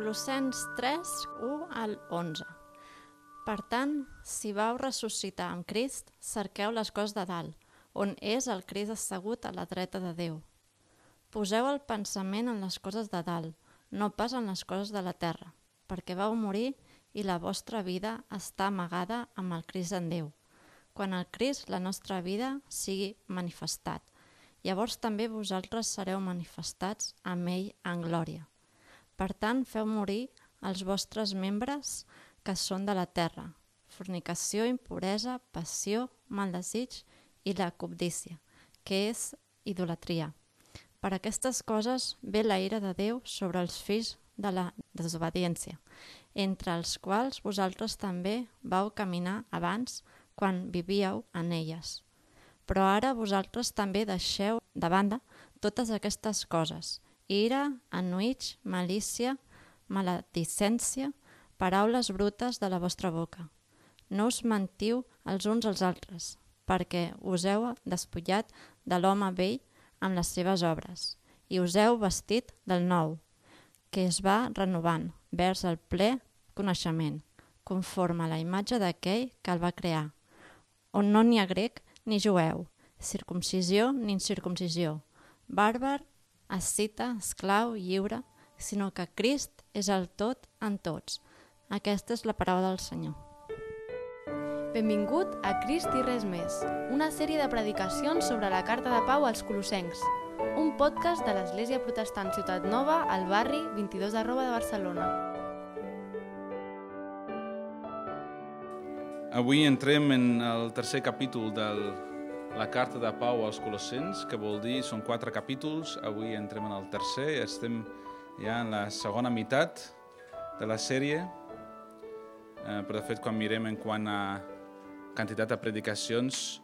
Colossens 3, 1 al 11. Per tant, si vau ressuscitar amb Crist, cerqueu les coses de dalt, on és el Crist assegut a la dreta de Déu. Poseu el pensament en les coses de dalt, no pas en les coses de la terra, perquè vau morir i la vostra vida està amagada amb el Crist en Déu. Quan el Crist, la nostra vida, sigui manifestat, llavors també vosaltres sereu manifestats amb ell en glòria. Per tant, feu morir els vostres membres que són de la terra, fornicació, impuresa, passió, mal desig i la cobdícia, que és idolatria. Per aquestes coses ve la ira de Déu sobre els fills de la desobediència, entre els quals vosaltres també vau caminar abans quan vivíeu en elles. Però ara vosaltres també deixeu de banda totes aquestes coses, ira, enuig, malícia, maledicència, paraules brutes de la vostra boca. No us mentiu els uns als altres, perquè us heu despullat de l'home vell amb les seves obres, i us heu vestit del nou, que es va renovant vers el ple coneixement, conforme a la imatge d'aquell que el va crear, on no n'hi ha grec ni jueu, circumcisió ni incircumcisió, bàrbar escita, esclau, lliure, sinó que Crist és el tot en tots. Aquesta és la paraula del Senyor. Benvingut a Crist i res més, una sèrie de predicacions sobre la Carta de Pau als Colossencs, un podcast de l'Església Protestant Ciutat Nova al barri 22 arroba de Barcelona. Avui entrem en el tercer capítol del la carta de Pau als Colossens, que vol dir, són quatre capítols, avui entrem en el tercer, estem ja en la segona meitat de la sèrie, eh, però de fet quan mirem en quant a quantitat de predicacions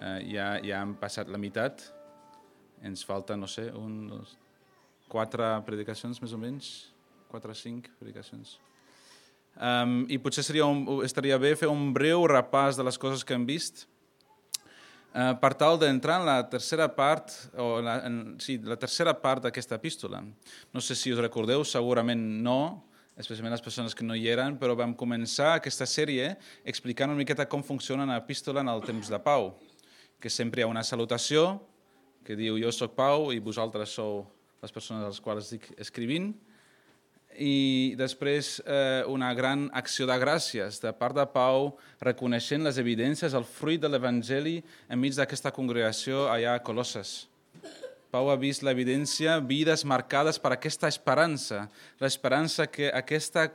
eh, ja, ja hem passat la meitat, ens falta, no sé, un, dos, quatre predicacions més o menys, quatre o cinc predicacions. Um, I potser seria un, estaria bé fer un breu repàs de les coses que hem vist, Eh, per tal d'entrar en la tercera part, o la, en, sí, la tercera part d'aquesta epístola. No sé si us recordeu, segurament no, especialment les persones que no hi eren, però vam començar aquesta sèrie explicant una miqueta com funciona l'epístola en el temps de Pau, que sempre hi ha una salutació que diu jo sóc Pau i vosaltres sou les persones a les quals estic escrivint, i després eh, una gran acció de gràcies de part de Pau, reconeixent les evidències, el fruit de l'Evangeli enmig d'aquesta congregació allà a Colosses. Pau ha vist l'evidència, vides marcades per aquesta esperança, l'esperança que aquesta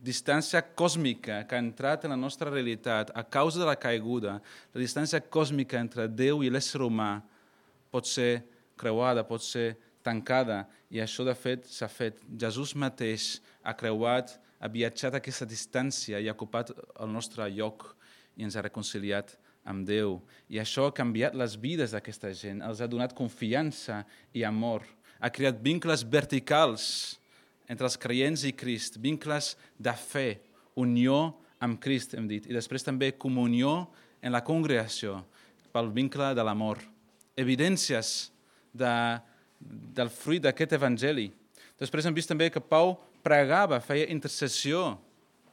distància còsmica que ha entrat en la nostra realitat a causa de la caiguda, la distància còsmica entre Déu i l'ésser humà pot ser creuada, pot ser tancada i això de fet s'ha fet. Jesús mateix ha creuat, ha viatjat aquesta distància i ha ocupat el nostre lloc i ens ha reconciliat amb Déu. I això ha canviat les vides d'aquesta gent, els ha donat confiança i amor. Ha creat vincles verticals entre els creients i Crist, vincles de fe, unió amb Crist, hem dit, i després també comunió en la congregació pel vincle de l'amor. Evidències de del fruit d'aquest evangeli. Després hem vist també que Pau pregava, feia intercessió,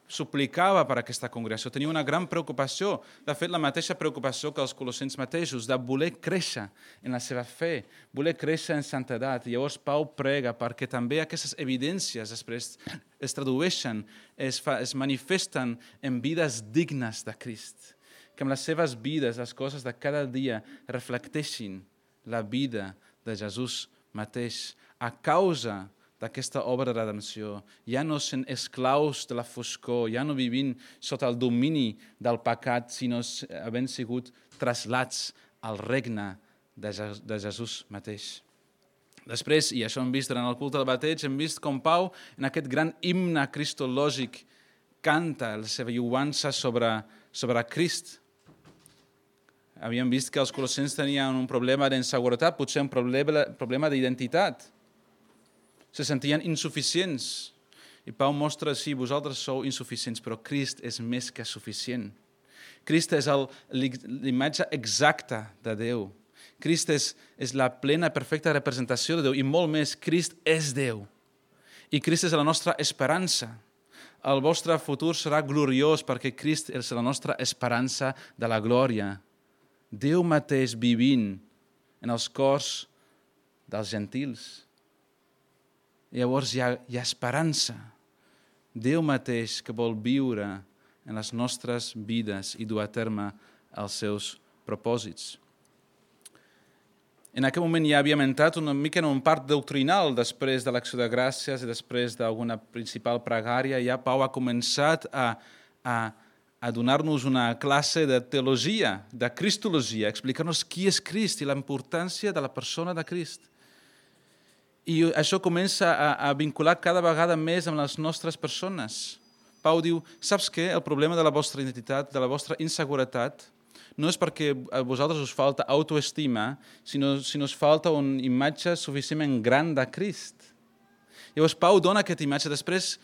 suplicava per aquesta congregació, tenia una gran preocupació, de fet la mateixa preocupació que els colossens mateixos, de voler créixer en la seva fe, voler créixer en santedat. I llavors Pau prega perquè també aquestes evidències després es tradueixen, es, fa, es manifesten en vides dignes de Crist, que amb les seves vides, les coses de cada dia, reflecteixin la vida de Jesús mateix, a causa d'aquesta obra de redempció, ja no sent esclaus de la foscor, ja no vivint sota el domini del pecat, sinó havent sigut traslats al regne de, de Jesús mateix. Després, i això hem vist durant el culte del bateig, hem vist com Pau, en aquest gran himne cristològic, canta la seva lluança sobre, sobre Crist, havíem vist que els colossens tenien un problema d'inseguretat, potser un problema, problema d'identitat. Se sentien insuficients. I Pau mostra, sí, vosaltres sou insuficients, però Crist és més que suficient. Crist és l'imatge exacta de Déu. Crist és, és la plena, perfecta representació de Déu. I molt més, Crist és Déu. I Crist és la nostra esperança. El vostre futur serà gloriós perquè Crist és la nostra esperança de la glòria. Déu mateix vivint en els cors dels gentils. Llavors hi ha, hi ha esperança. Déu mateix que vol viure en les nostres vides i dur a terme els seus propòsits. En aquell moment ja havíem entrat una mica en un part doctrinal després de l'acció de gràcies i després d'alguna principal pregària. Ja Pau ha començat a, a, a donar-nos una classe de teologia, de cristologia, explicar-nos qui és Crist i la importància de la persona de Crist. I això comença a, a vincular cada vegada més amb les nostres persones. Pau diu, saps què? El problema de la vostra identitat, de la vostra inseguretat, no és perquè a vosaltres us falta autoestima, sinó, sinó us falta una imatge suficientment gran de Crist. Llavors Pau dona aquesta imatge, després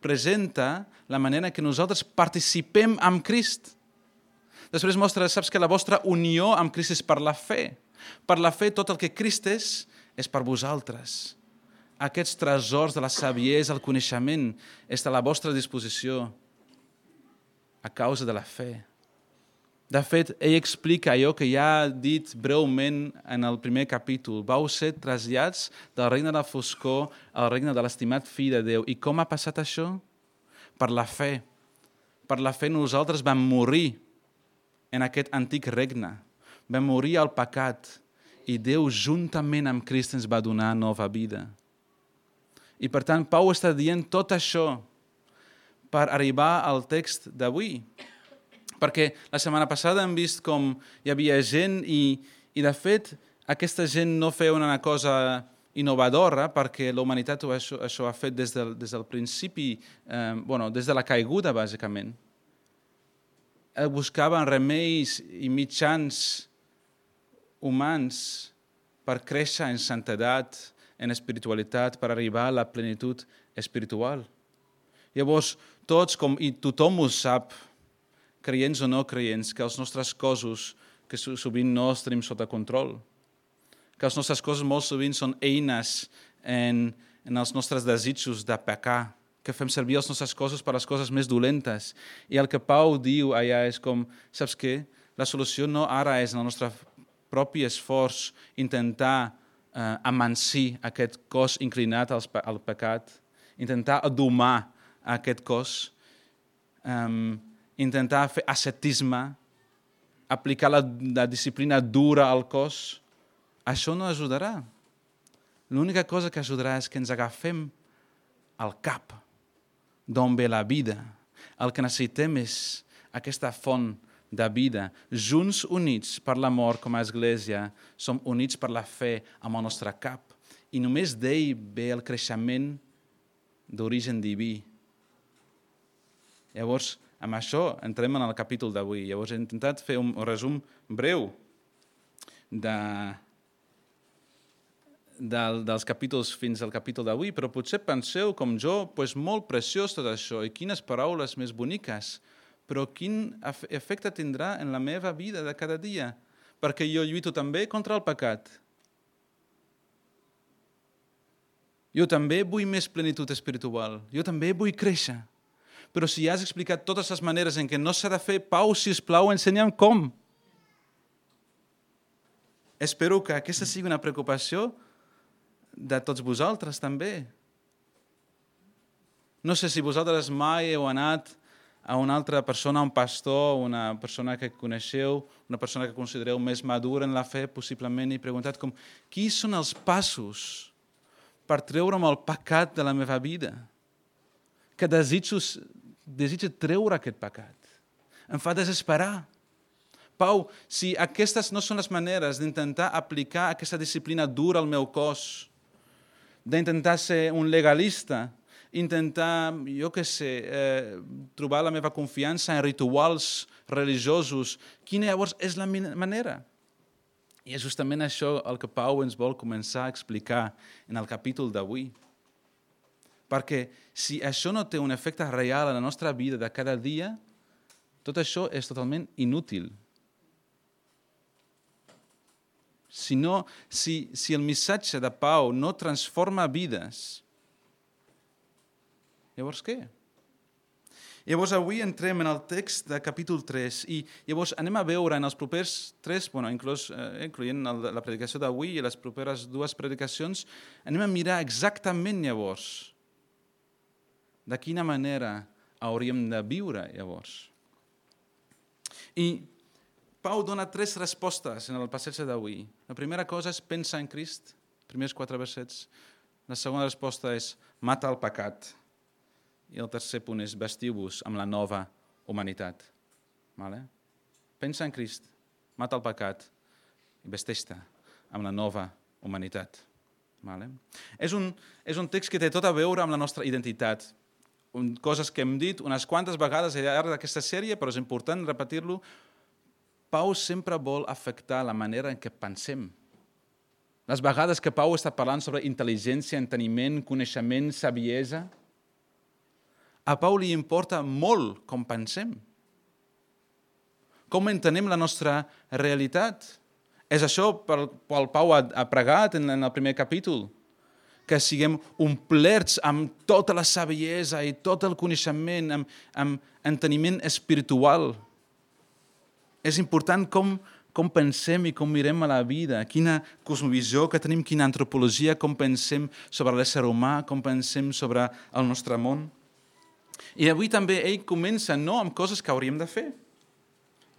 presenta la manera que nosaltres participem amb Crist. Després mostra, saps que la vostra unió amb Crist és per la fe. Per la fe tot el que Crist és, és per vosaltres. Aquests tresors de la saviesa, el coneixement, és a la vostra disposició a causa de la fe. De fet, ell explica allò que ja ha dit breument en el primer capítol. Vau ser trasllats del regne de la foscor al regne de l'estimat fill de Déu. I com ha passat això? Per la fe. Per la fe nosaltres vam morir en aquest antic regne. Vam morir al pecat i Déu juntament amb Crist ens va donar nova vida. I per tant, Pau està dient tot això per arribar al text d'avui perquè la setmana passada hem vist com hi havia gent i, i de fet, aquesta gent no feia una cosa innovadora perquè la humanitat això, això ha fet des del, des del principi, eh, bueno, des de la caiguda, bàsicament. Eh, buscaven remeis i mitjans humans per créixer en santedat, en espiritualitat, per arribar a la plenitud espiritual. Llavors, tots, com, i tothom ho sap, creients o no creients, que els nostres cossos, que sovint no els tenim sota control, que els nostres cossos molt sovint són eines en, en els nostres desitjos de pecar, que fem servir els nostres cossos per les coses més dolentes. I el que Pau diu allà és com, saps què? La solució no ara és en el nostre propi esforç intentar eh, amansir aquest cos inclinat al, al pecat, intentar adomar aquest cos, um, intentar fer ascetisme, aplicar la, la disciplina dura al cos, això no ajudarà. L'única cosa que ajudarà és que ens agafem al cap d'on ve la vida. El que necessitem és aquesta font de vida. Junts units per l'amor com a església, som units per la fe amb el nostre cap. I només d'ell ve el creixement d'origen diví. Llavors, amb això entrem en el capítol d'avui. Llavors he intentat fer un resum breu de, de, dels capítols fins al capítol d'avui, però potser penseu, com jo, pues, molt preciós tot això, i quines paraules més boniques, però quin efecte tindrà en la meva vida de cada dia, perquè jo lluito també contra el pecat. Jo també vull més plenitud espiritual, jo també vull créixer però si has explicat totes les maneres en què no s'ha de fer, Pau, si plau, ensenya'm com. Espero que aquesta sigui una preocupació de tots vosaltres també. No sé si vosaltres mai heu anat a una altra persona, un pastor, una persona que coneixeu, una persona que considereu més madura en la fe, possiblement, i preguntat com, qui són els passos per treure'm el pecat de la meva vida? Que desitjo desitja treure aquest pecat. Em fa desesperar. Pau, si aquestes no són les maneres d'intentar aplicar aquesta disciplina dura al meu cos, d'intentar ser un legalista, intentar, jo què sé, eh, trobar la meva confiança en rituals religiosos, quina llavors és la manera? I és justament això el que Pau ens vol començar a explicar en el capítol d'avui. Perquè si això no té un efecte real a la nostra vida de cada dia, tot això és totalment inútil. Si, no, si, si el missatge de Pau no transforma vides, Llavors què? Llavors avui entrem en el text de capítol 3 i llavors anem a veure en els propers tres, bueno, inclús, eh, incloent el, la predicació d'avui i les properes dues predicacions, anem a mirar exactament llavors de quina manera hauríem de viure llavors. I Pau dona tres respostes en el passatge d'avui. La primera cosa és pensar en Crist, primers quatre versets. La segona resposta és mata el pecat. I el tercer punt és vestiu-vos amb la nova humanitat. Vale? Pensa en Crist, mata el pecat i vesteix-te amb la nova humanitat. Vale? És, un, és un text que té tot a veure amb la nostra identitat. Un, coses que hem dit unes quantes vegades al llarg d'aquesta sèrie, però és important repetir-lo, Pau sempre vol afectar la manera en què pensem. Les vegades que Pau està parlant sobre intel·ligència, enteniment, coneixement, saviesa, a Pau li importa molt com pensem. Com entenem la nostra realitat. És això pel qual Pau ha, pregat en el primer capítol, que siguem omplerts amb tota la saviesa i tot el coneixement, amb, amb enteniment espiritual, és important com, com pensem i com mirem a la vida, quina cosmovisió que tenim, quina antropologia, com pensem sobre l'ésser humà, com pensem sobre el nostre món. I avui també ell comença no amb coses que hauríem de fer.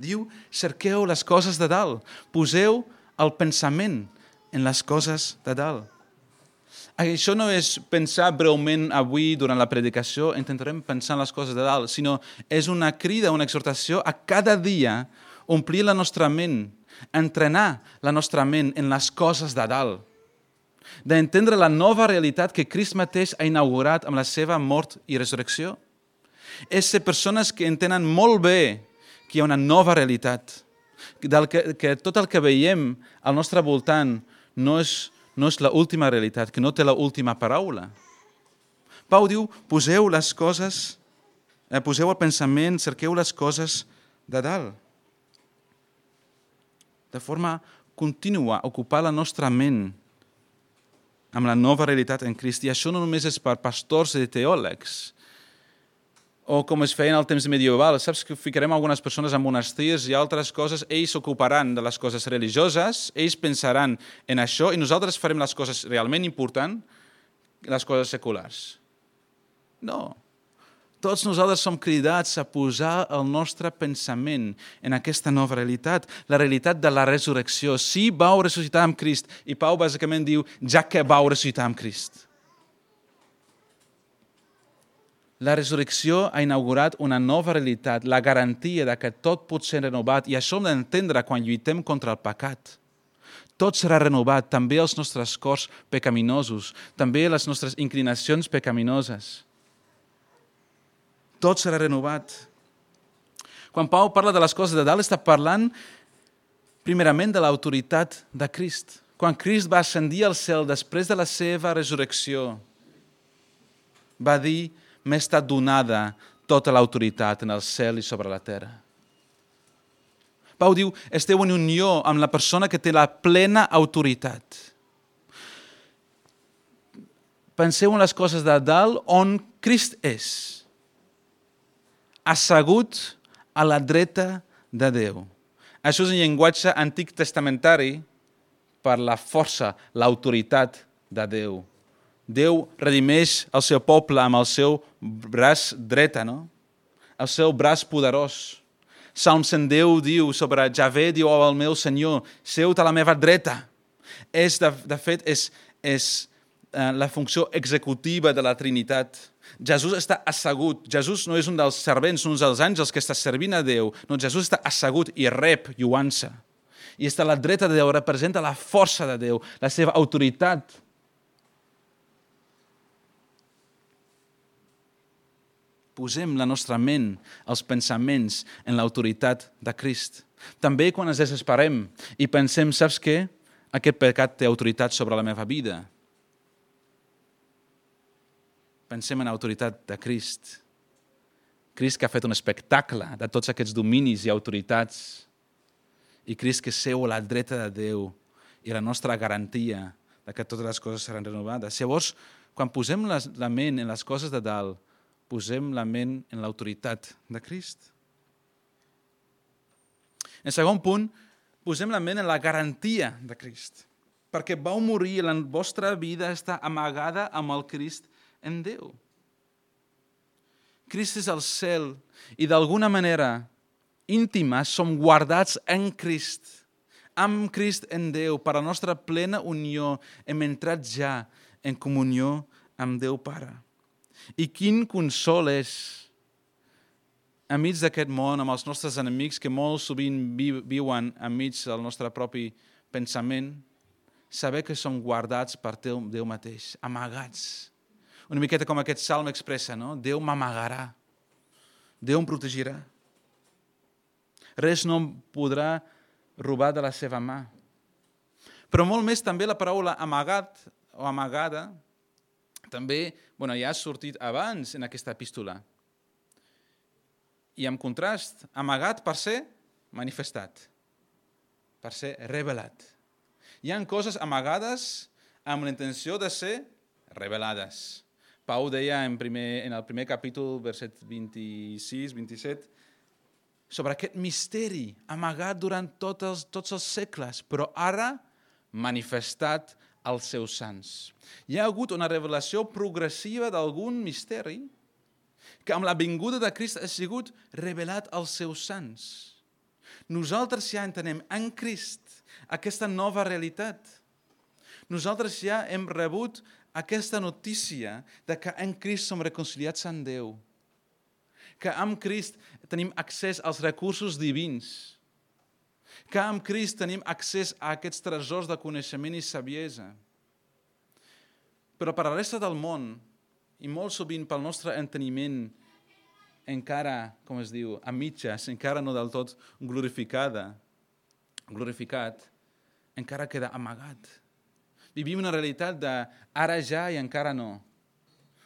Diu, cerqueu les coses de dalt, poseu el pensament en les coses de dalt. Això no és pensar breument avui durant la predicació, intentarem pensar en les coses de dalt, sinó és una crida, una exhortació a cada dia omplir la nostra ment, entrenar la nostra ment en les coses de dalt, d'entendre la nova realitat que Crist mateix ha inaugurat amb la seva mort i resurrecció. És ser persones que entenen molt bé que hi ha una nova realitat, del que, que tot el que veiem al nostre voltant no és, no és l'última realitat, que no té l'última paraula. Pau diu, poseu les coses, eh, poseu el pensament, cerqueu les coses de dalt de forma contínua, ocupar la nostra ment amb la nova realitat en Crist. I això no només és per pastors i teòlegs, o com es feia en el temps medieval, saps que ficarem algunes persones en monestirs i altres coses, ells s'ocuparan de les coses religioses, ells pensaran en això i nosaltres farem les coses realment importants, les coses seculars. No, tots nosaltres som cridats a posar el nostre pensament en aquesta nova realitat, la realitat de la resurrecció. Sí, vau ressuscitar amb Crist. I Pau bàsicament diu, ja que vau ressuscitar amb Crist. La resurrecció ha inaugurat una nova realitat, la garantia de que tot pot ser renovat, i això hem d'entendre quan lluitem contra el pecat. Tot serà renovat, també els nostres cors pecaminosos, també les nostres inclinacions pecaminoses tot serà renovat. Quan Pau parla de les coses de dalt, està parlant primerament de l'autoritat de Crist. Quan Crist va ascendir al cel després de la seva resurrecció, va dir, m'ha estat donada tota l'autoritat en el cel i sobre la terra. Pau diu, esteu en unió amb la persona que té la plena autoritat. Penseu en les coses de dalt on Crist és assegut a la dreta de Déu. Això és un llenguatge antic testamentari per la força, l'autoritat de Déu. Déu redimeix el seu poble amb el seu braç dreta, no? el seu braç poderós. Salm 110 diu sobre Javé, diu oh, el meu Senyor, seu a la meva dreta. És, de, de fet, és, és eh, la funció executiva de la Trinitat Jesús està assegut. Jesús no és un dels servents, un dels àngels que està servint a Déu. No, Jesús està assegut i rep lluança. I està a la dreta de Déu, representa la força de Déu, la seva autoritat. Posem la nostra ment, els pensaments, en l'autoritat de Crist. També quan ens desesperem i pensem, saps què? Aquest pecat té autoritat sobre la meva vida Pensem en l'autoritat de Crist. Crist que ha fet un espectacle de tots aquests dominis i autoritats. I Crist que seu a la dreta de Déu i la nostra garantia de que totes les coses seran renovades. Llavors, quan posem la, la ment en les coses de dalt, posem la ment en l'autoritat de Crist. En segon punt, posem la ment en la garantia de Crist, perquè vau morir i la vostra vida està amagada amb el Crist en Déu. Crist és el cel i d'alguna manera íntima som guardats en Crist, amb Crist en Déu, per a la nostra plena unió hem entrat ja en comunió amb Déu Pare. I quin consol és enmig d'aquest món, amb els nostres enemics que molt sovint viuen enmig del nostre propi pensament, saber que som guardats per Déu mateix, amagats. Una miqueta com aquest salm expressa, no? Déu m'amagarà, Déu em protegirà. Res no em podrà robar de la seva mà. Però molt més també la paraula amagat o amagada també bueno, ja ha sortit abans en aquesta epístola i en contrast, amagat per ser manifestat, per ser revelat. Hi han coses amagades amb la intenció de ser revelades. Pau deia en, primer, en el primer capítol, verset 26-27, sobre aquest misteri amagat durant tots els, tots els segles, però ara manifestat als seus sants. Hi ha hagut una revelació progressiva d'algun misteri que amb la vinguda de Crist ha sigut revelat als seus sants. Nosaltres ja entenem en Crist aquesta nova realitat. Nosaltres ja hem rebut aquesta notícia de que en Crist som reconciliats amb Déu, que amb Crist tenim accés als recursos divins, que amb Crist tenim accés a aquests tresors de coneixement i saviesa. Però per la resta del món, i molt sovint pel nostre enteniment encara, com es diu, a mitges, encara no del tot glorificada, glorificat, encara queda amagat. Vivim una realitat de ara ja i encara no.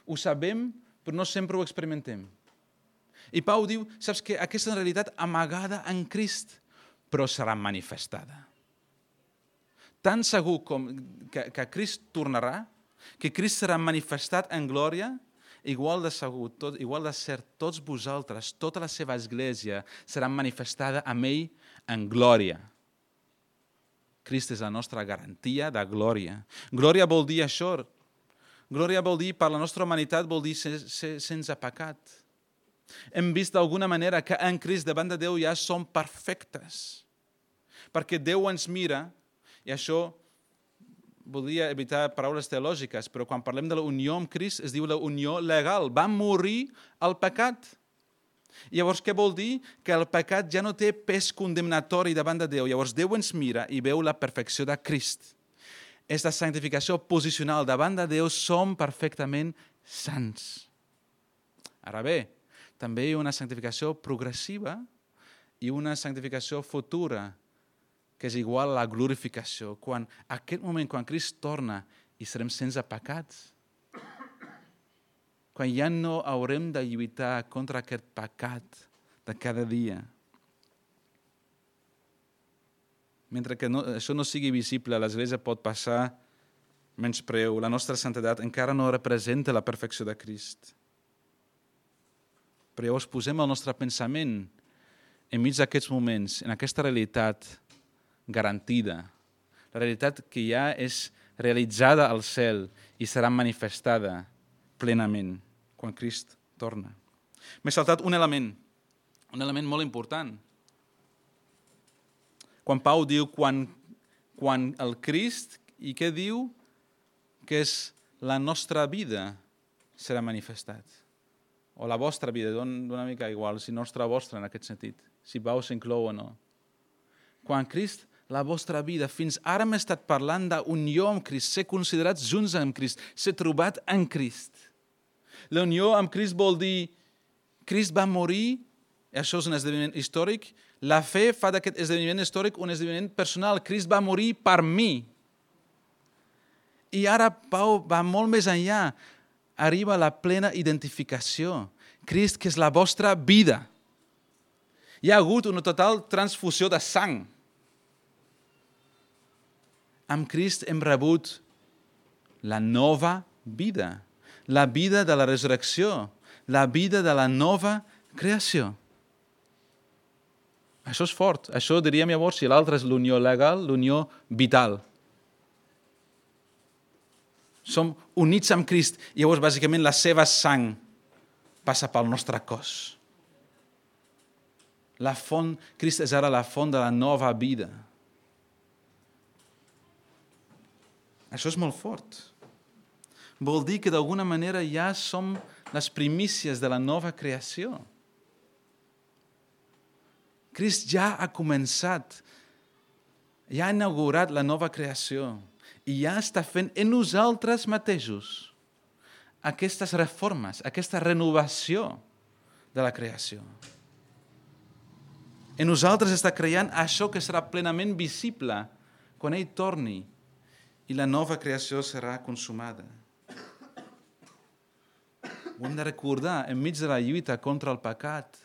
Ho sabem, però no sempre ho experimentem. I Pau diu, saps que aquesta realitat amagada en Crist, però serà manifestada. Tan segur com que, que Crist tornarà, que Crist serà manifestat en glòria, igual de segur, tot, igual de cert, tots vosaltres, tota la seva església serà manifestada amb ell en glòria. Crist és la nostra garantia de glòria. Glòria vol dir això. Glòria vol dir, per la nostra humanitat, vol dir ser, ser sense pecat. Hem vist d'alguna manera que en Crist davant de Déu ja som perfectes. Perquè Déu ens mira, i això volia evitar paraules teològiques, però quan parlem de la unió amb Crist es diu la unió legal. Va morir el pecat. Llavors què vol dir? Que el pecat ja no té pes condemnatori davant de Déu. Llavors Déu ens mira i veu la perfecció de Crist. És la santificació posicional. Davant de Déu som perfectament sants. Ara bé, també hi ha una santificació progressiva i una santificació futura que és igual a la glorificació. Quan aquest moment, quan Crist torna i serem sense pecats, quan ja no haurem de lluitar contra aquest pecat de cada dia. Mentre que no, això no sigui visible, l'Església pot passar menys preu. La nostra santedat encara no representa la perfecció de Crist. Però llavors posem el nostre pensament enmig d'aquests moments, en aquesta realitat, garantida. La realitat que ja és realitzada al cel i serà manifestada plenament quan Crist torna. M'he saltat un element, un element molt important. Quan Pau diu quan, quan el Crist, i què diu? Que és la nostra vida serà manifestat. O la vostra vida, dona una mica igual, si nostra vostra en aquest sentit, si Pau s'inclou o no. Quan Crist la vostra vida. Fins ara hem estat parlant d'unió amb Crist, ser considerats junts amb Crist, ser trobat en Crist. La unió amb Crist vol dir Crist va morir, això és un esdeveniment històric, la fe fa d'aquest esdeveniment històric un esdeveniment personal. Crist va morir per mi. I ara Pau va molt més enllà. Arriba la plena identificació. Crist, que és la vostra vida. Hi ha hagut una total transfusió de sang amb Crist hem rebut la nova vida, la vida de la resurrecció, la vida de la nova creació. Això és fort. Això diríem llavors, si l'altre és l'unió legal, l'unió vital. Som units amb Crist i llavors bàsicament la seva sang passa pel nostre cos. La font, Crist és ara la font de la nova vida. Això és molt fort. Vol dir que d'alguna manera ja som les primícies de la nova creació. Crist ja ha començat, ja ha inaugurat la nova creació i ja està fent en nosaltres mateixos aquestes reformes, aquesta renovació de la creació. En nosaltres està creant això que serà plenament visible quan ell torni i la nova creació serà consumada. Ho hem de recordar enmig de la lluita contra el pecat,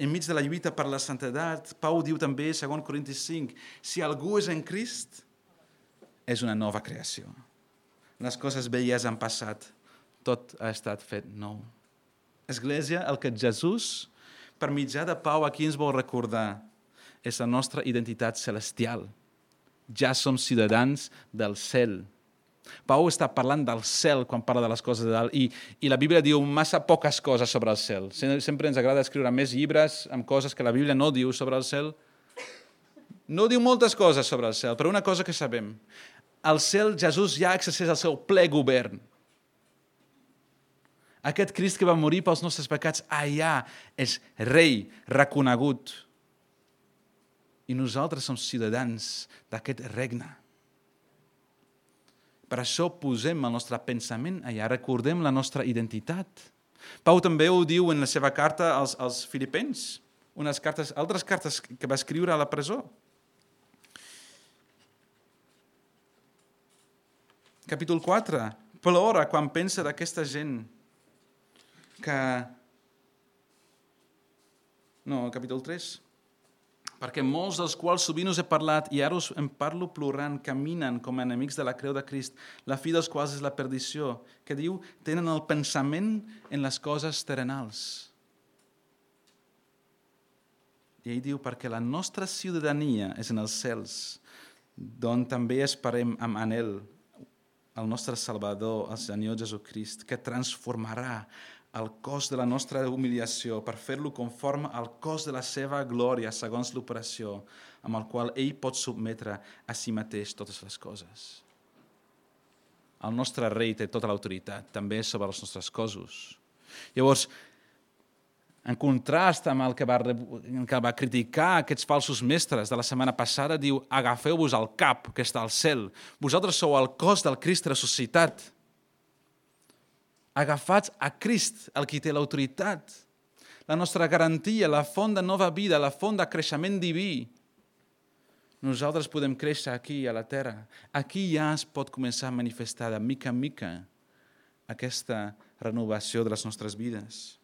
enmig de la lluita per la santedat. Pau diu també, 2 Corintis 5, si algú és en Crist, és una nova creació. Les coses velles han passat, tot ha estat fet nou. Església, el que Jesús, per mitjà de Pau, aquí ens vol recordar és la nostra identitat celestial. Ja som ciutadans del cel. Pau està parlant del cel quan parla de les coses de dalt i, i la Bíblia diu massa poques coses sobre el cel. Sempre ens agrada escriure més llibres amb coses que la Bíblia no diu sobre el cel. No diu moltes coses sobre el cel, però una cosa que sabem. Al cel Jesús ja exerceix el seu ple govern. Aquest Crist que va morir pels nostres pecats allà és rei reconegut. I nosaltres som ciutadans d'aquest regne. Per això posem el nostre pensament allà, recordem la nostra identitat. Pau també ho diu en la seva carta als, als filipens, unes cartes, altres cartes que va escriure a la presó. Capítol 4. Plora quan pensa d'aquesta gent que... No, capítol 3. Perquè molts dels quals sovint us he parlat i ara us en parlo plorant, caminen com a enemics de la creu de Crist, la fi dels quals és la perdició, que diu, tenen el pensament en les coses terrenals. I ell diu, perquè la nostra ciutadania és en els cels, d'on també esperem amb anel el nostre Salvador, el Senyor Jesucrist, que transformarà el cos de la nostra humiliació per fer-lo conforme al cos de la seva glòria segons l'operació amb el qual ell pot submetre a si mateix totes les coses. El nostre rei té tota l'autoritat, també sobre els nostres cossos. Llavors, en contrast amb el que va, que va criticar aquests falsos mestres de la setmana passada, diu, agafeu-vos al cap que està al cel. Vosaltres sou el cos del Crist ressuscitat. Agafats a Crist, el qui té l'autoritat. La nostra garantia, la font de nova vida, la font de creixement diví. Nosaltres podem créixer aquí, a la terra. Aquí ja es pot començar a manifestar de mica en mica aquesta renovació de les nostres vides.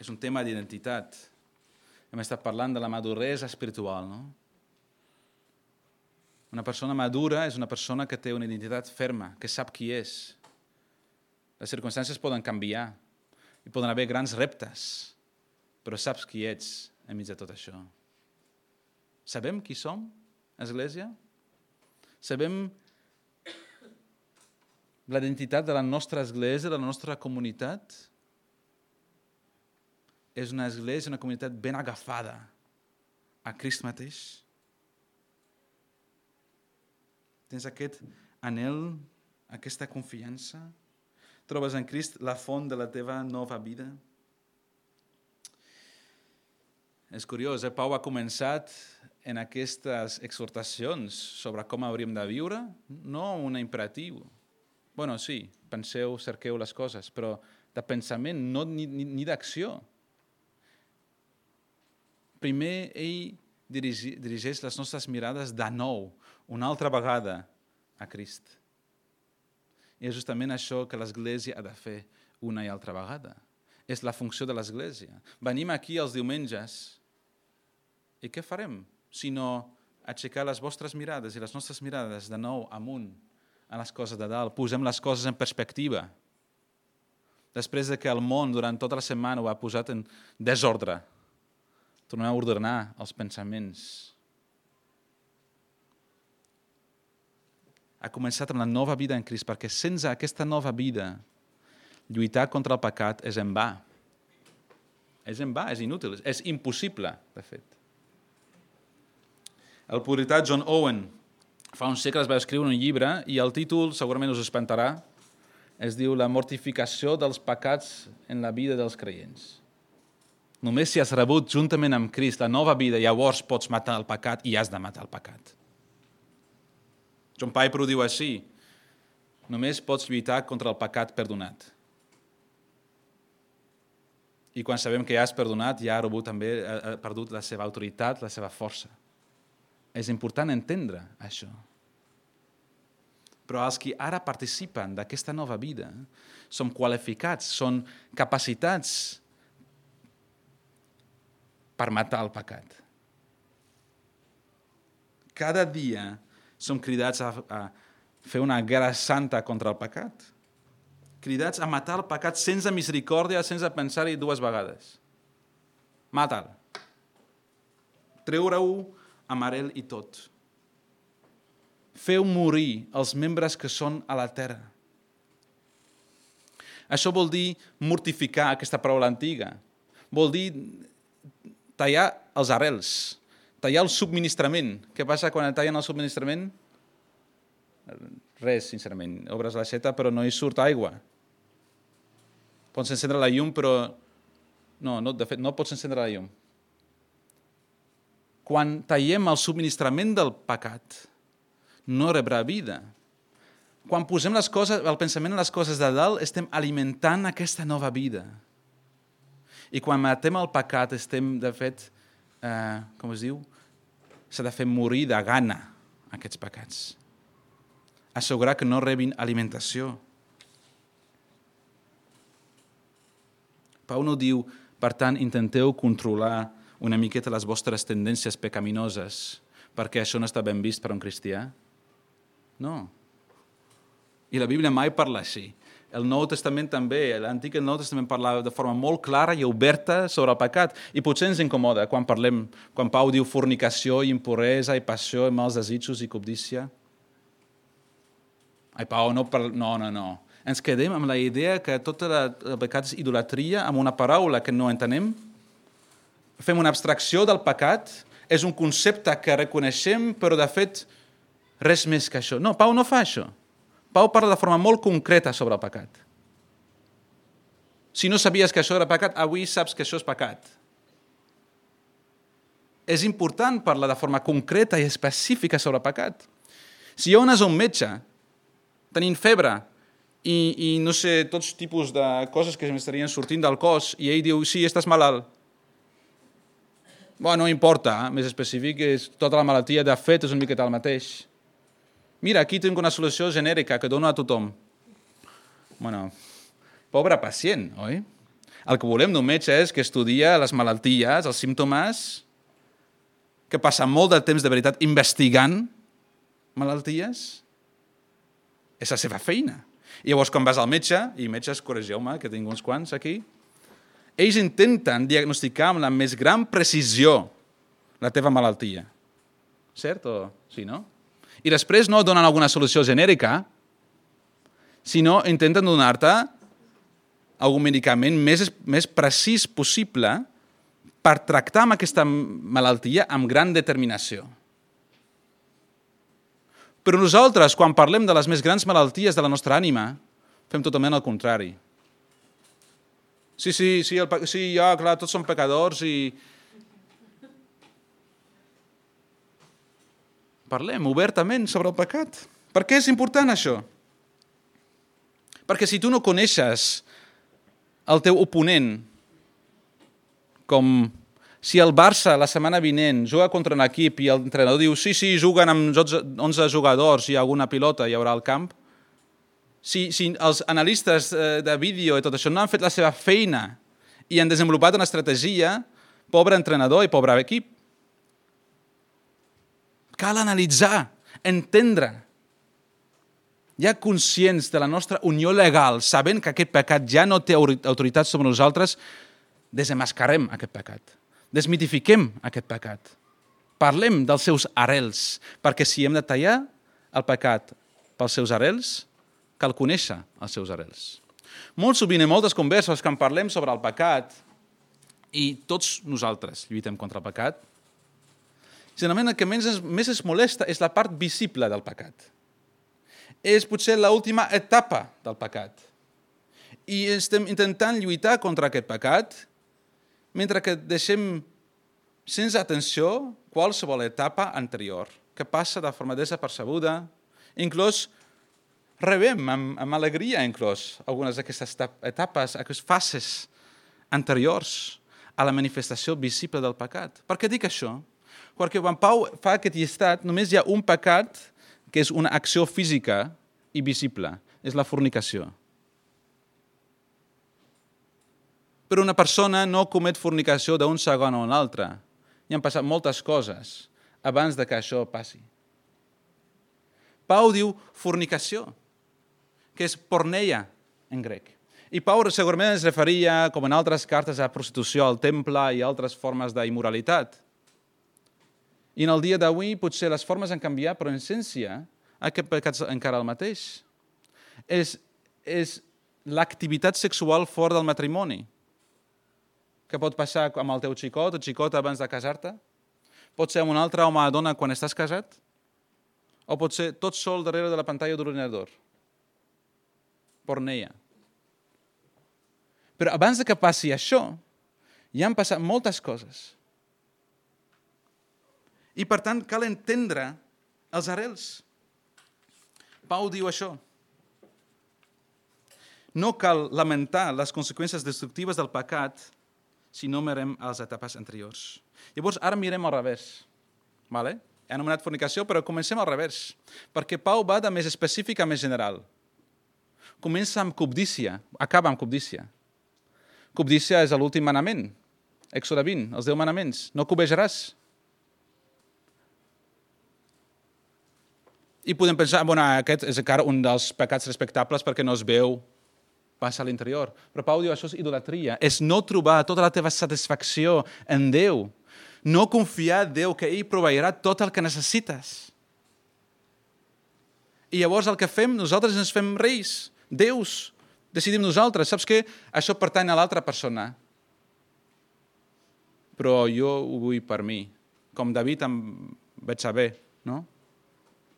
És un tema d'identitat. Hem estat parlant de la maduresa espiritual, no? Una persona madura és una persona que té una identitat ferma, que sap qui és. Les circumstàncies poden canviar i poden haver grans reptes, però saps qui ets enmig de tot això. Sabem qui som, Església? Sabem la identitat de la nostra església, de la nostra comunitat? És una església, una comunitat ben agafada a Crist mateix. Tens aquest anel, aquesta confiança? Trobes en Crist la font de la teva nova vida? És curiós, eh? Pau ha començat en aquestes exhortacions sobre com hauríem de viure, no un imperatiu. bueno, sí, penseu, cerqueu les coses, però de pensament, no ni, ni, ni d'acció primer ell dirigeix les nostres mirades de nou, una altra vegada, a Crist. I és justament això que l'Església ha de fer una i altra vegada. És la funció de l'Església. Venim aquí els diumenges i què farem? Sinó aixecar les vostres mirades i les nostres mirades de nou amunt a les coses de dalt. Posem les coses en perspectiva. després de que el món durant tota la setmana ho ha posat en desordre. Tornem a ordenar els pensaments. Ha començat amb la nova vida en Crist, perquè sense aquesta nova vida, lluitar contra el pecat és en va. És en va, és inútil, és impossible, de fet. El purità John Owen fa uns segles va escriure un llibre i el títol segurament us espantarà, es diu La mortificació dels pecats en la vida dels creients. Només si has rebut juntament amb Crist la nova vida, llavors pots matar el pecat i has de matar el pecat. John Piper ho diu així, només pots lluitar contra el pecat perdonat. I quan sabem que ja has perdonat, ja ha rebut també, ha perdut la seva autoritat, la seva força. És important entendre això. Però els que ara participen d'aquesta nova vida són qualificats, són capacitats per matar el pecat. Cada dia som cridats a, a fer una guerra santa contra el pecat cridats a matar el pecat sense misericòrdia, sense pensar-hi dues vegades. Mata'l. Treure-ho amb arel i tot. Feu morir els membres que són a la terra. Això vol dir mortificar aquesta paraula antiga. Vol dir tallar els arrels, tallar el subministrament. Què passa quan tallen el subministrament? Res, sincerament. Obres la xeta però no hi surt aigua. Pots encendre la llum, però... No, no, de fet, no pots encendre la llum. Quan tallem el subministrament del pecat, no rebrà vida. Quan posem les coses, el pensament en les coses de dalt, estem alimentant aquesta nova vida. I quan matem el pecat, estem, de fet, eh, com es diu, s'ha de fer morir de gana aquests pecats. Assegurar que no rebin alimentació. Pau no diu, per tant, intenteu controlar una miqueta les vostres tendències pecaminoses, perquè això no està ben vist per un cristià. No. I la Bíblia mai parla així. El Nou Testament també, l'Antic i el Nou Testament parla de forma molt clara i oberta sobre el pecat. I potser ens incomoda quan parlem, quan Pau diu fornicació, impuresa i passió, i mals desitjos i cobdícia. Ai, Pau, no, no, no, no ens quedem amb la idea que tot el pecat és idolatria, amb una paraula que no entenem, fem una abstracció del pecat, és un concepte que reconeixem, però de fet res més que això. No, Pau no fa això. Pau parla de forma molt concreta sobre el pecat. Si no sabies que això era pecat, avui saps que això és pecat. És important parlar de forma concreta i específica sobre el pecat. Si jo anes a un metge tenint febre i, i no sé, tots tipus de coses que m'estarien sortint del cos, i ell diu, sí, estàs malalt. Bueno, no importa, eh? més específic, és tota la malaltia de fet és una miqueta el mateix. Mira, aquí tinc una solució genèrica que dono a tothom. Bueno, pobre pacient, oi? El que volem d'un metge és que estudia les malalties, els símptomes, que passa molt de temps de veritat investigant malalties. És la seva feina. I llavors, quan vas al metge, i metges, corregeu-me, que tinc uns quants aquí, ells intenten diagnosticar amb la més gran precisió la teva malaltia. Cert o sí, no? I després no donen alguna solució genèrica, sinó intenten donar-te algun medicament més, més precís possible per tractar amb aquesta malaltia amb gran determinació. Però nosaltres, quan parlem de les més grans malalties de la nostra ànima, fem totalment el contrari. Sí, sí, sí, el, sí, ja, clar, tots som pecadors i... Parlem obertament sobre el pecat. Per què és important això? Perquè si tu no coneixes el teu oponent com si el Barça la setmana vinent juga contra un equip i l'entrenador diu sí, sí, juguen amb 11 jugadors i alguna pilota hi haurà al camp, si, si els analistes eh, de vídeo i tot això no han fet la seva feina i han desenvolupat una estratègia, pobre entrenador i pobre equip. Cal analitzar, entendre. ja conscients de la nostra unió legal, sabent que aquest pecat ja no té autoritat sobre nosaltres, desemascarem aquest pecat, desmitifiquem aquest pecat. Parlem dels seus arrels, perquè si hem de tallar el pecat pels seus arrels, cal conèixer els seus arrels. Molt sovint, en moltes converses que en parlem sobre el pecat, i tots nosaltres lluitem contra el pecat, generalment el que més, més es molesta és la part visible del pecat és potser l'última etapa del pecat. I estem intentant lluitar contra aquest pecat, mentre que deixem sense atenció qualsevol etapa anterior, que passa de forma desapercebuda, inclús rebem amb, amb alegria inclús algunes d'aquestes etapes, aquestes fases anteriors a la manifestació visible del pecat. Per què dic això? Perquè quan Pau fa aquest llistat, només hi ha un pecat que és una acció física i visible, és la fornicació. Però una persona no comet fornicació d'un segon a un altre. Hi han passat moltes coses abans de que això passi. Pau diu fornicació, que és porneia en grec. I Pau segurament es referia, com en altres cartes, a prostitució al temple i altres formes d'immoralitat. I en el dia d'avui potser les formes han canviat, però en essència aquest pecat és encara el mateix. És, és l'activitat sexual fora del matrimoni, que pot passar amb el teu xicot o xicota abans de casar-te, pot ser amb un altre home o dona quan estàs casat, o pot ser tot sol darrere de la pantalla d'ordinador. Porneia. Però abans de que passi això, ja han passat moltes coses. I per tant cal entendre els arrels. Pau diu això. No cal lamentar les conseqüències destructives del pecat si no mirem les etapes anteriors. Llavors, ara mirem al revés. Vale? He anomenat fornicació, però comencem al revés. Perquè Pau va de més específic a més general. Comença amb cobdícia, acaba amb cobdícia. Cobdícia és l'últim manament. Èxode 20, els 10 manaments. No cobejaràs. I podem pensar, bueno, aquest és encara un dels pecats respectables perquè no es veu passa a l'interior. Però Pau diu, això és idolatria. És no trobar tota la teva satisfacció en Déu. No confiar en Déu que ell proveirà tot el que necessites. I llavors el que fem, nosaltres ens fem reis, déus. Decidim nosaltres. Saps què? Això pertany a l'altra persona. Però jo ho vull per mi. Com David em vaig saber, no?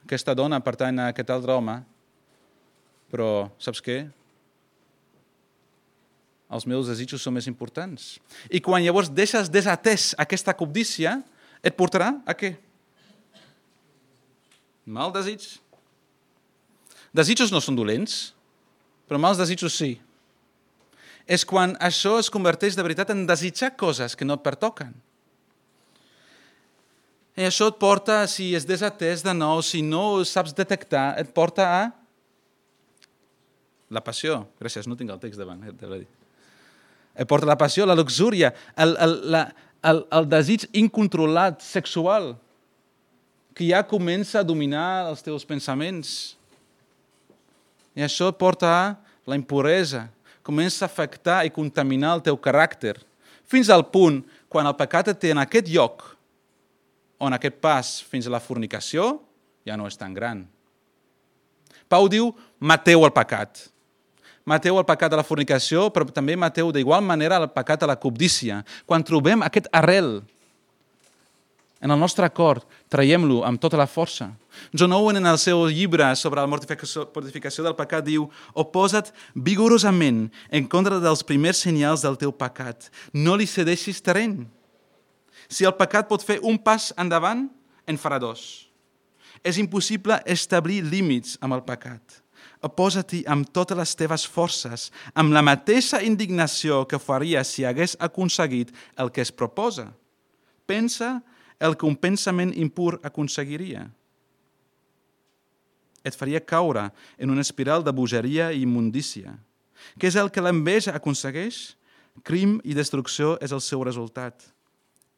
Aquesta dona pertany a aquest altre home, però saps què? Els meus desitjos són més importants. I quan llavors deixes desatès aquesta cobdícia, et portarà a què? Mal desig. Desitjos no són dolents, però mals desitjos sí. És quan això es converteix de veritat en desitjar coses que no et pertoquen. I això et porta, si és desatès de nou, si no saps detectar, et porta a la passió. Gràcies, no tinc el text davant. Eh, et porta la passió, la luxúria, el, el, la, el, el desig incontrolat sexual que ja comença a dominar els teus pensaments. I això et porta a la impuresa, comença a afectar i contaminar el teu caràcter, fins al punt, quan el pecat et té en aquest lloc, on aquest pas fins a la fornicació ja no és tan gran. Pau diu, mateu el pecat. Mateu el pecat de la fornicació, però també mateu d'igual manera el pecat de la cobdícia. Quan trobem aquest arrel en el nostre cor, traiem-lo amb tota la força. John Owen, en el seu llibre sobre la mortificació del pecat, diu «Oposa't vigorosament en contra dels primers senyals del teu pecat. No li cedeixis terreny. Si el pecat pot fer un pas endavant, en farà dos. És impossible establir límits amb el pecat. Oposa-t'hi amb totes les teves forces, amb la mateixa indignació que faria si hagués aconseguit el que es proposa. Pensa el que un pensament impur aconseguiria. Et faria caure en una espiral de bogeria i immundícia. Què és el que l'enveja aconsegueix? Crim i destrucció és el seu resultat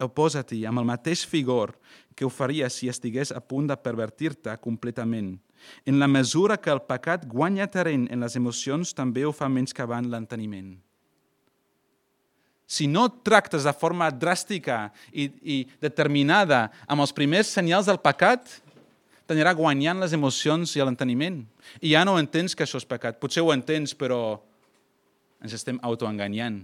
oposa-t'hi amb el mateix vigor que ho faria si estigués a punt de pervertir-te completament. En la mesura que el pecat guanya terreny en les emocions, també ho fa menys menyscabant l'enteniment. Si no tractes de forma dràstica i, i determinada amb els primers senyals del pecat, t'anirà guanyant les emocions i l'enteniment. I ja no entens que això és pecat. Potser ho entens, però ens estem autoenganyant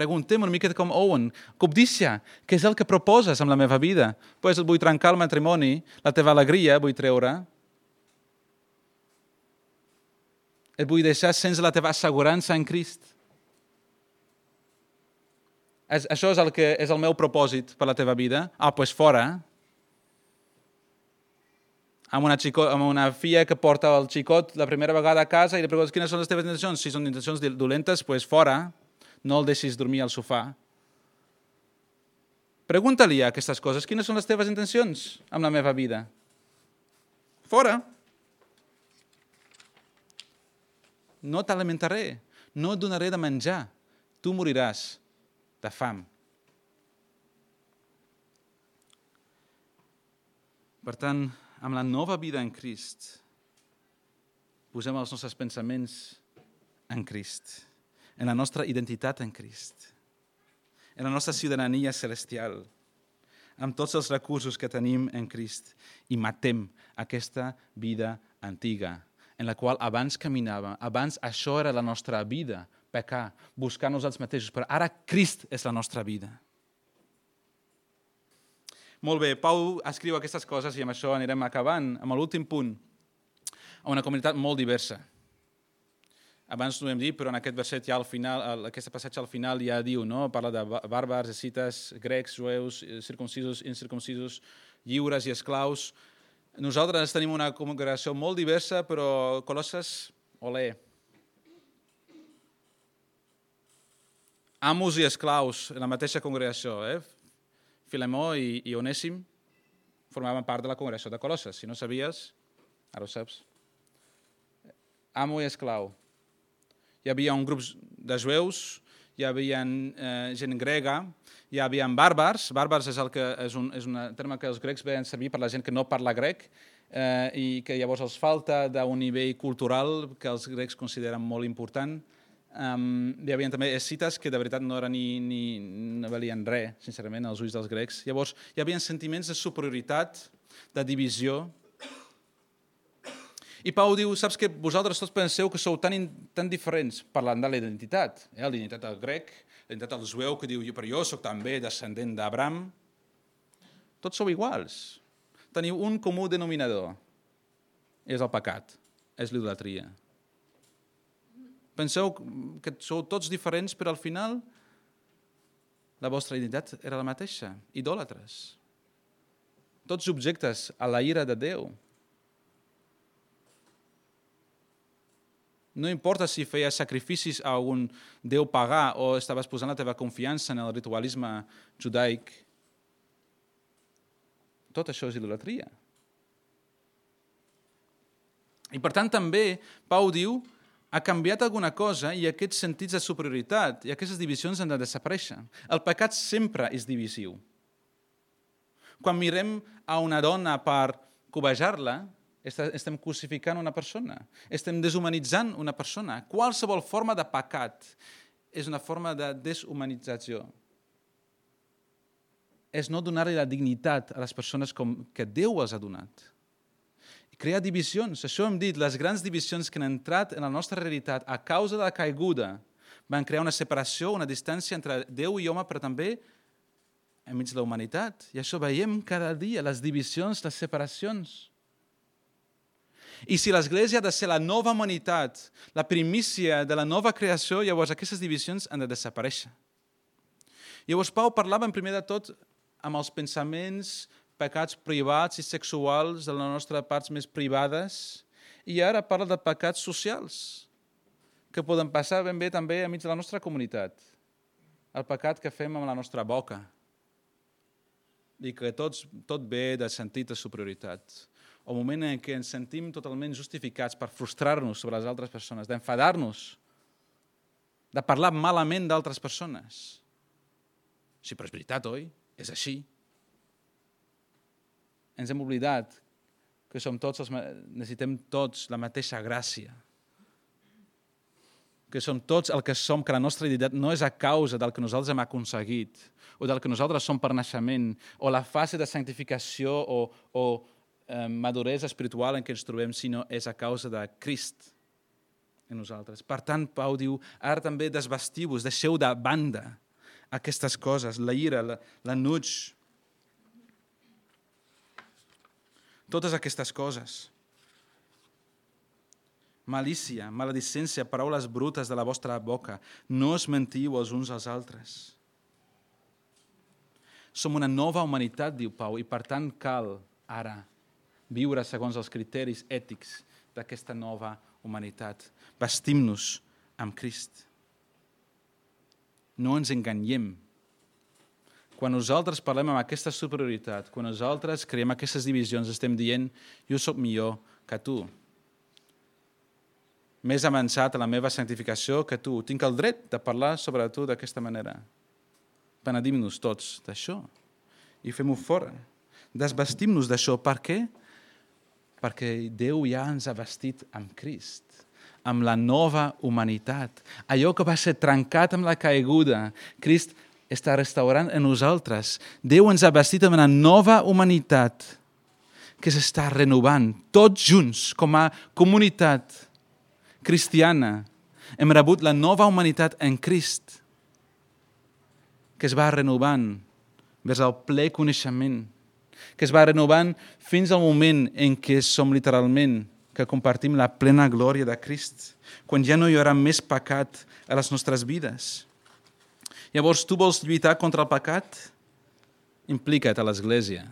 preguntem una mica com Owen, cobdícia, què és el que proposes amb la meva vida? Pues vull trencar el matrimoni, la teva alegria vull treure. Et vull deixar sense la teva assegurança en Crist. És, això és el, que és el meu propòsit per la teva vida. Ah, doncs pues fora. Amb una, xico, amb una filla que porta el xicot la primera vegada a casa i li preguntes quines són les teves intencions. Si són intencions dolentes, doncs pues fora no el deixis dormir al sofà. Pregunta-li aquestes coses. Quines són les teves intencions amb la meva vida? Fora. No t'alimentaré, no et donaré de menjar. Tu moriràs de fam. Per tant, amb la nova vida en Crist, posem els nostres pensaments en Crist en la nostra identitat en Crist, en la nostra ciutadania celestial, amb tots els recursos que tenim en Crist i matem aquesta vida antiga, en la qual abans caminava, abans això era la nostra vida, pecar, buscar nosaltres mateixos, però ara Crist és la nostra vida. Molt bé, Pau escriu aquestes coses i amb això anirem acabant amb l'últim punt, a una comunitat molt diversa abans no ho hem dit, però en aquest verset ja al final, aquest passatge al final ja diu, no? parla de bàrbars, escites, grecs, jueus, eh, circuncisos, incircuncisos, lliures i esclaus. Nosaltres tenim una congregació molt diversa, però Colosses, olé. Amos i esclaus en la mateixa congregació, eh? Filemó i, i Onèsim formaven part de la congregació de Colosses. Si no sabies, ara ho saps. Amo i esclau hi havia un grup de jueus, hi havia eh, gent grega, hi havia bàrbars, bàrbars és, el que, és, un, és un terme que els grecs veien servir per la gent que no parla grec eh, i que llavors els falta d'un nivell cultural que els grecs consideren molt important. Um, hi havia també escites que de veritat no, eren ni, ni, no valien res, sincerament, als ulls dels grecs. Llavors, hi havia sentiments de superioritat, de divisió, i Pau diu, saps que vosaltres tots penseu que sou tan, tan diferents parlant de la identitat, eh? la identitat del grec, la identitat del jueu que diu, però jo sóc també descendent d'Abram. Tots sou iguals. Teniu un comú denominador. És el pecat, és l'idolatria. Penseu que sou tots diferents, però al final la vostra identitat era la mateixa, idòlatres. Tots objectes a la ira de Déu. No importa si feies sacrificis a un déu pagà o estaves posant la teva confiança en el ritualisme judaic. Tot això és idolatria. I per tant també Pau diu ha canviat alguna cosa i aquests sentits de superioritat i aquestes divisions han de desaparèixer. El pecat sempre és divisiu. Quan mirem a una dona per cobejar-la, estem crucificant una persona, estem deshumanitzant una persona. Qualsevol forma de pecat és una forma de deshumanització. És no donar-li la dignitat a les persones com que Déu els ha donat. I crear divisions, això hem dit, les grans divisions que han entrat en la nostra realitat a causa de la caiguda van crear una separació, una distància entre Déu i home, però també enmig de la humanitat. I això veiem cada dia, les divisions, les separacions. I si l'Església ha de ser la nova humanitat, la primícia de la nova creació, llavors aquestes divisions han de desaparèixer. Llavors Pau parlava en primer de tot amb els pensaments, pecats privats i sexuals de les nostres parts més privades, i ara parla de pecats socials, que poden passar ben bé també enmig de la nostra comunitat. El pecat que fem amb la nostra boca, i que tots, tot ve de sentit de superioritat el moment en què ens sentim totalment justificats per frustrar-nos sobre les altres persones, d'enfadar-nos, de parlar malament d'altres persones. Sí, però és veritat, oi? És així. Ens hem oblidat que som tots els, necessitem tots la mateixa gràcia. Que som tots el que som, que la nostra identitat no és a causa del que nosaltres hem aconseguit o del que nosaltres som per naixement o la fase de santificació o, o maduresa espiritual en què ens trobem, sinó és a causa de Crist en nosaltres. Per tant, Pau diu, ara també desvestiu-vos, deixeu de banda aquestes coses, la ira, l'enuig, totes aquestes coses. Malícia, maledicència, paraules brutes de la vostra boca. No es mentiu els uns als altres. Som una nova humanitat, diu Pau, i per tant cal ara viure segons els criteris ètics d'aquesta nova humanitat. Vestim-nos amb Crist. No ens enganyem quan nosaltres parlem amb aquesta superioritat, quan nosaltres creem aquestes divisions, estem dient jo sóc millor que tu. Més avançat a la meva santificació que tu. Tinc el dret de parlar sobre tu d'aquesta manera. Penedim-nos tots d'això i fem-ho fora. Desvestim-nos d'això. Per què? Perquè Déu ja ens ha vestit amb Crist amb la nova humanitat. Allò que va ser trencat amb la caiguda, Crist està restaurant en nosaltres. Déu ens ha vestit amb una nova humanitat que s'està renovant, tots junts, com a comunitat cristiana. Hem rebut la nova humanitat en Crist, que es va renovant vers el ple coneixement, que es va renovant fins al moment en què som literalment que compartim la plena glòria de Crist, quan ja no hi haurà més pecat a les nostres vides Llavors, tu vols lluitar contra el pecat? Implica't a l'Església.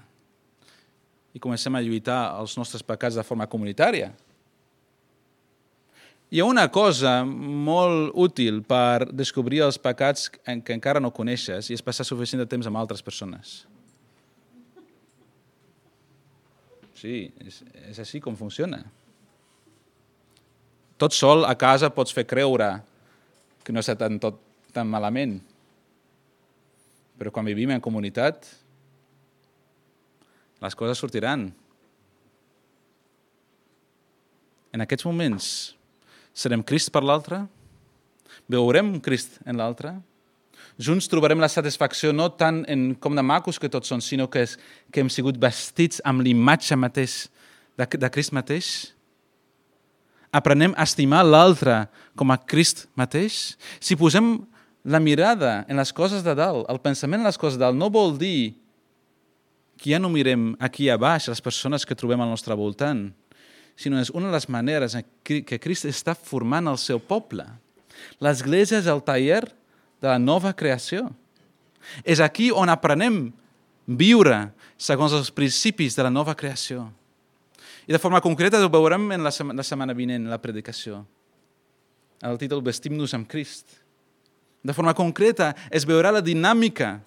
I comencem a lluitar els nostres pecats de forma comunitària. Hi ha una cosa molt útil per descobrir els pecats que encara no coneixes i és passar suficient de temps amb altres persones. Sí, és, és així com funciona. Tot sol a casa pots fer creure que no està tan, tot tan malament. Però quan vivim en comunitat, les coses sortiran. En aquests moments serem Crist per l'altre, veurem Crist en l'altre, junts trobarem la satisfacció no tant en com de macos que tots són, sinó que, és, que hem sigut vestits amb l'imatge mateix de, de Crist mateix. Aprenem a estimar l'altre com a Crist mateix. Si posem la mirada en les coses de dalt, el pensament en les coses de dalt, no vol dir que ja no mirem aquí a baix les persones que trobem al nostre voltant, sinó és una de les maneres que Crist està formant el seu poble. L'Església és el taller de la nova creació. És aquí on aprenem viure segons els principis de la nova creació. I de forma concreta ho veurem en la setmana, la setmana vinent, la predicació. El títol Vestim-nos amb Crist de forma concreta, es veurà la dinàmica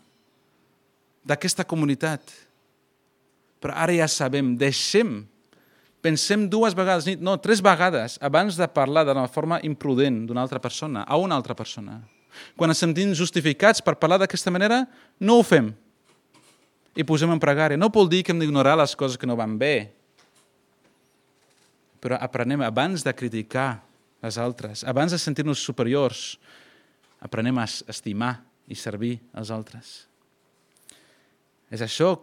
d'aquesta comunitat. Però ara ja sabem, deixem, pensem dues vegades, no, tres vegades, abans de parlar de la forma imprudent d'una altra persona, a una altra persona. Quan ens sentim justificats per parlar d'aquesta manera, no ho fem. I posem en pregària. No vol dir que hem d'ignorar les coses que no van bé, però aprenem abans de criticar les altres, abans de sentir-nos superiors, aprenem a estimar i servir els altres. És això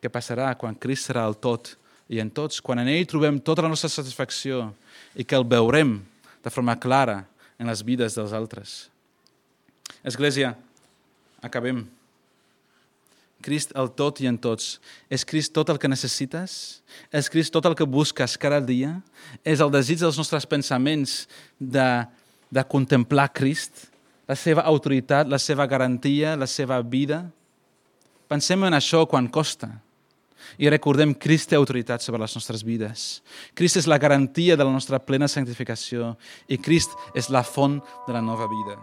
que passarà quan Crist serà el tot i en tots, quan en ell trobem tota la nostra satisfacció i que el veurem de forma clara en les vides dels altres. Església, acabem. Crist el tot i en tots. És Crist tot el que necessites? És Crist tot el que busques cada dia? És el desig dels nostres pensaments de, de contemplar Crist? la seva autoritat, la seva garantia, la seva vida. Pensem en això quan costa. I recordem Crist té autoritat sobre les nostres vides. Crist és la garantia de la nostra plena santificació i Crist és la font de la nova vida.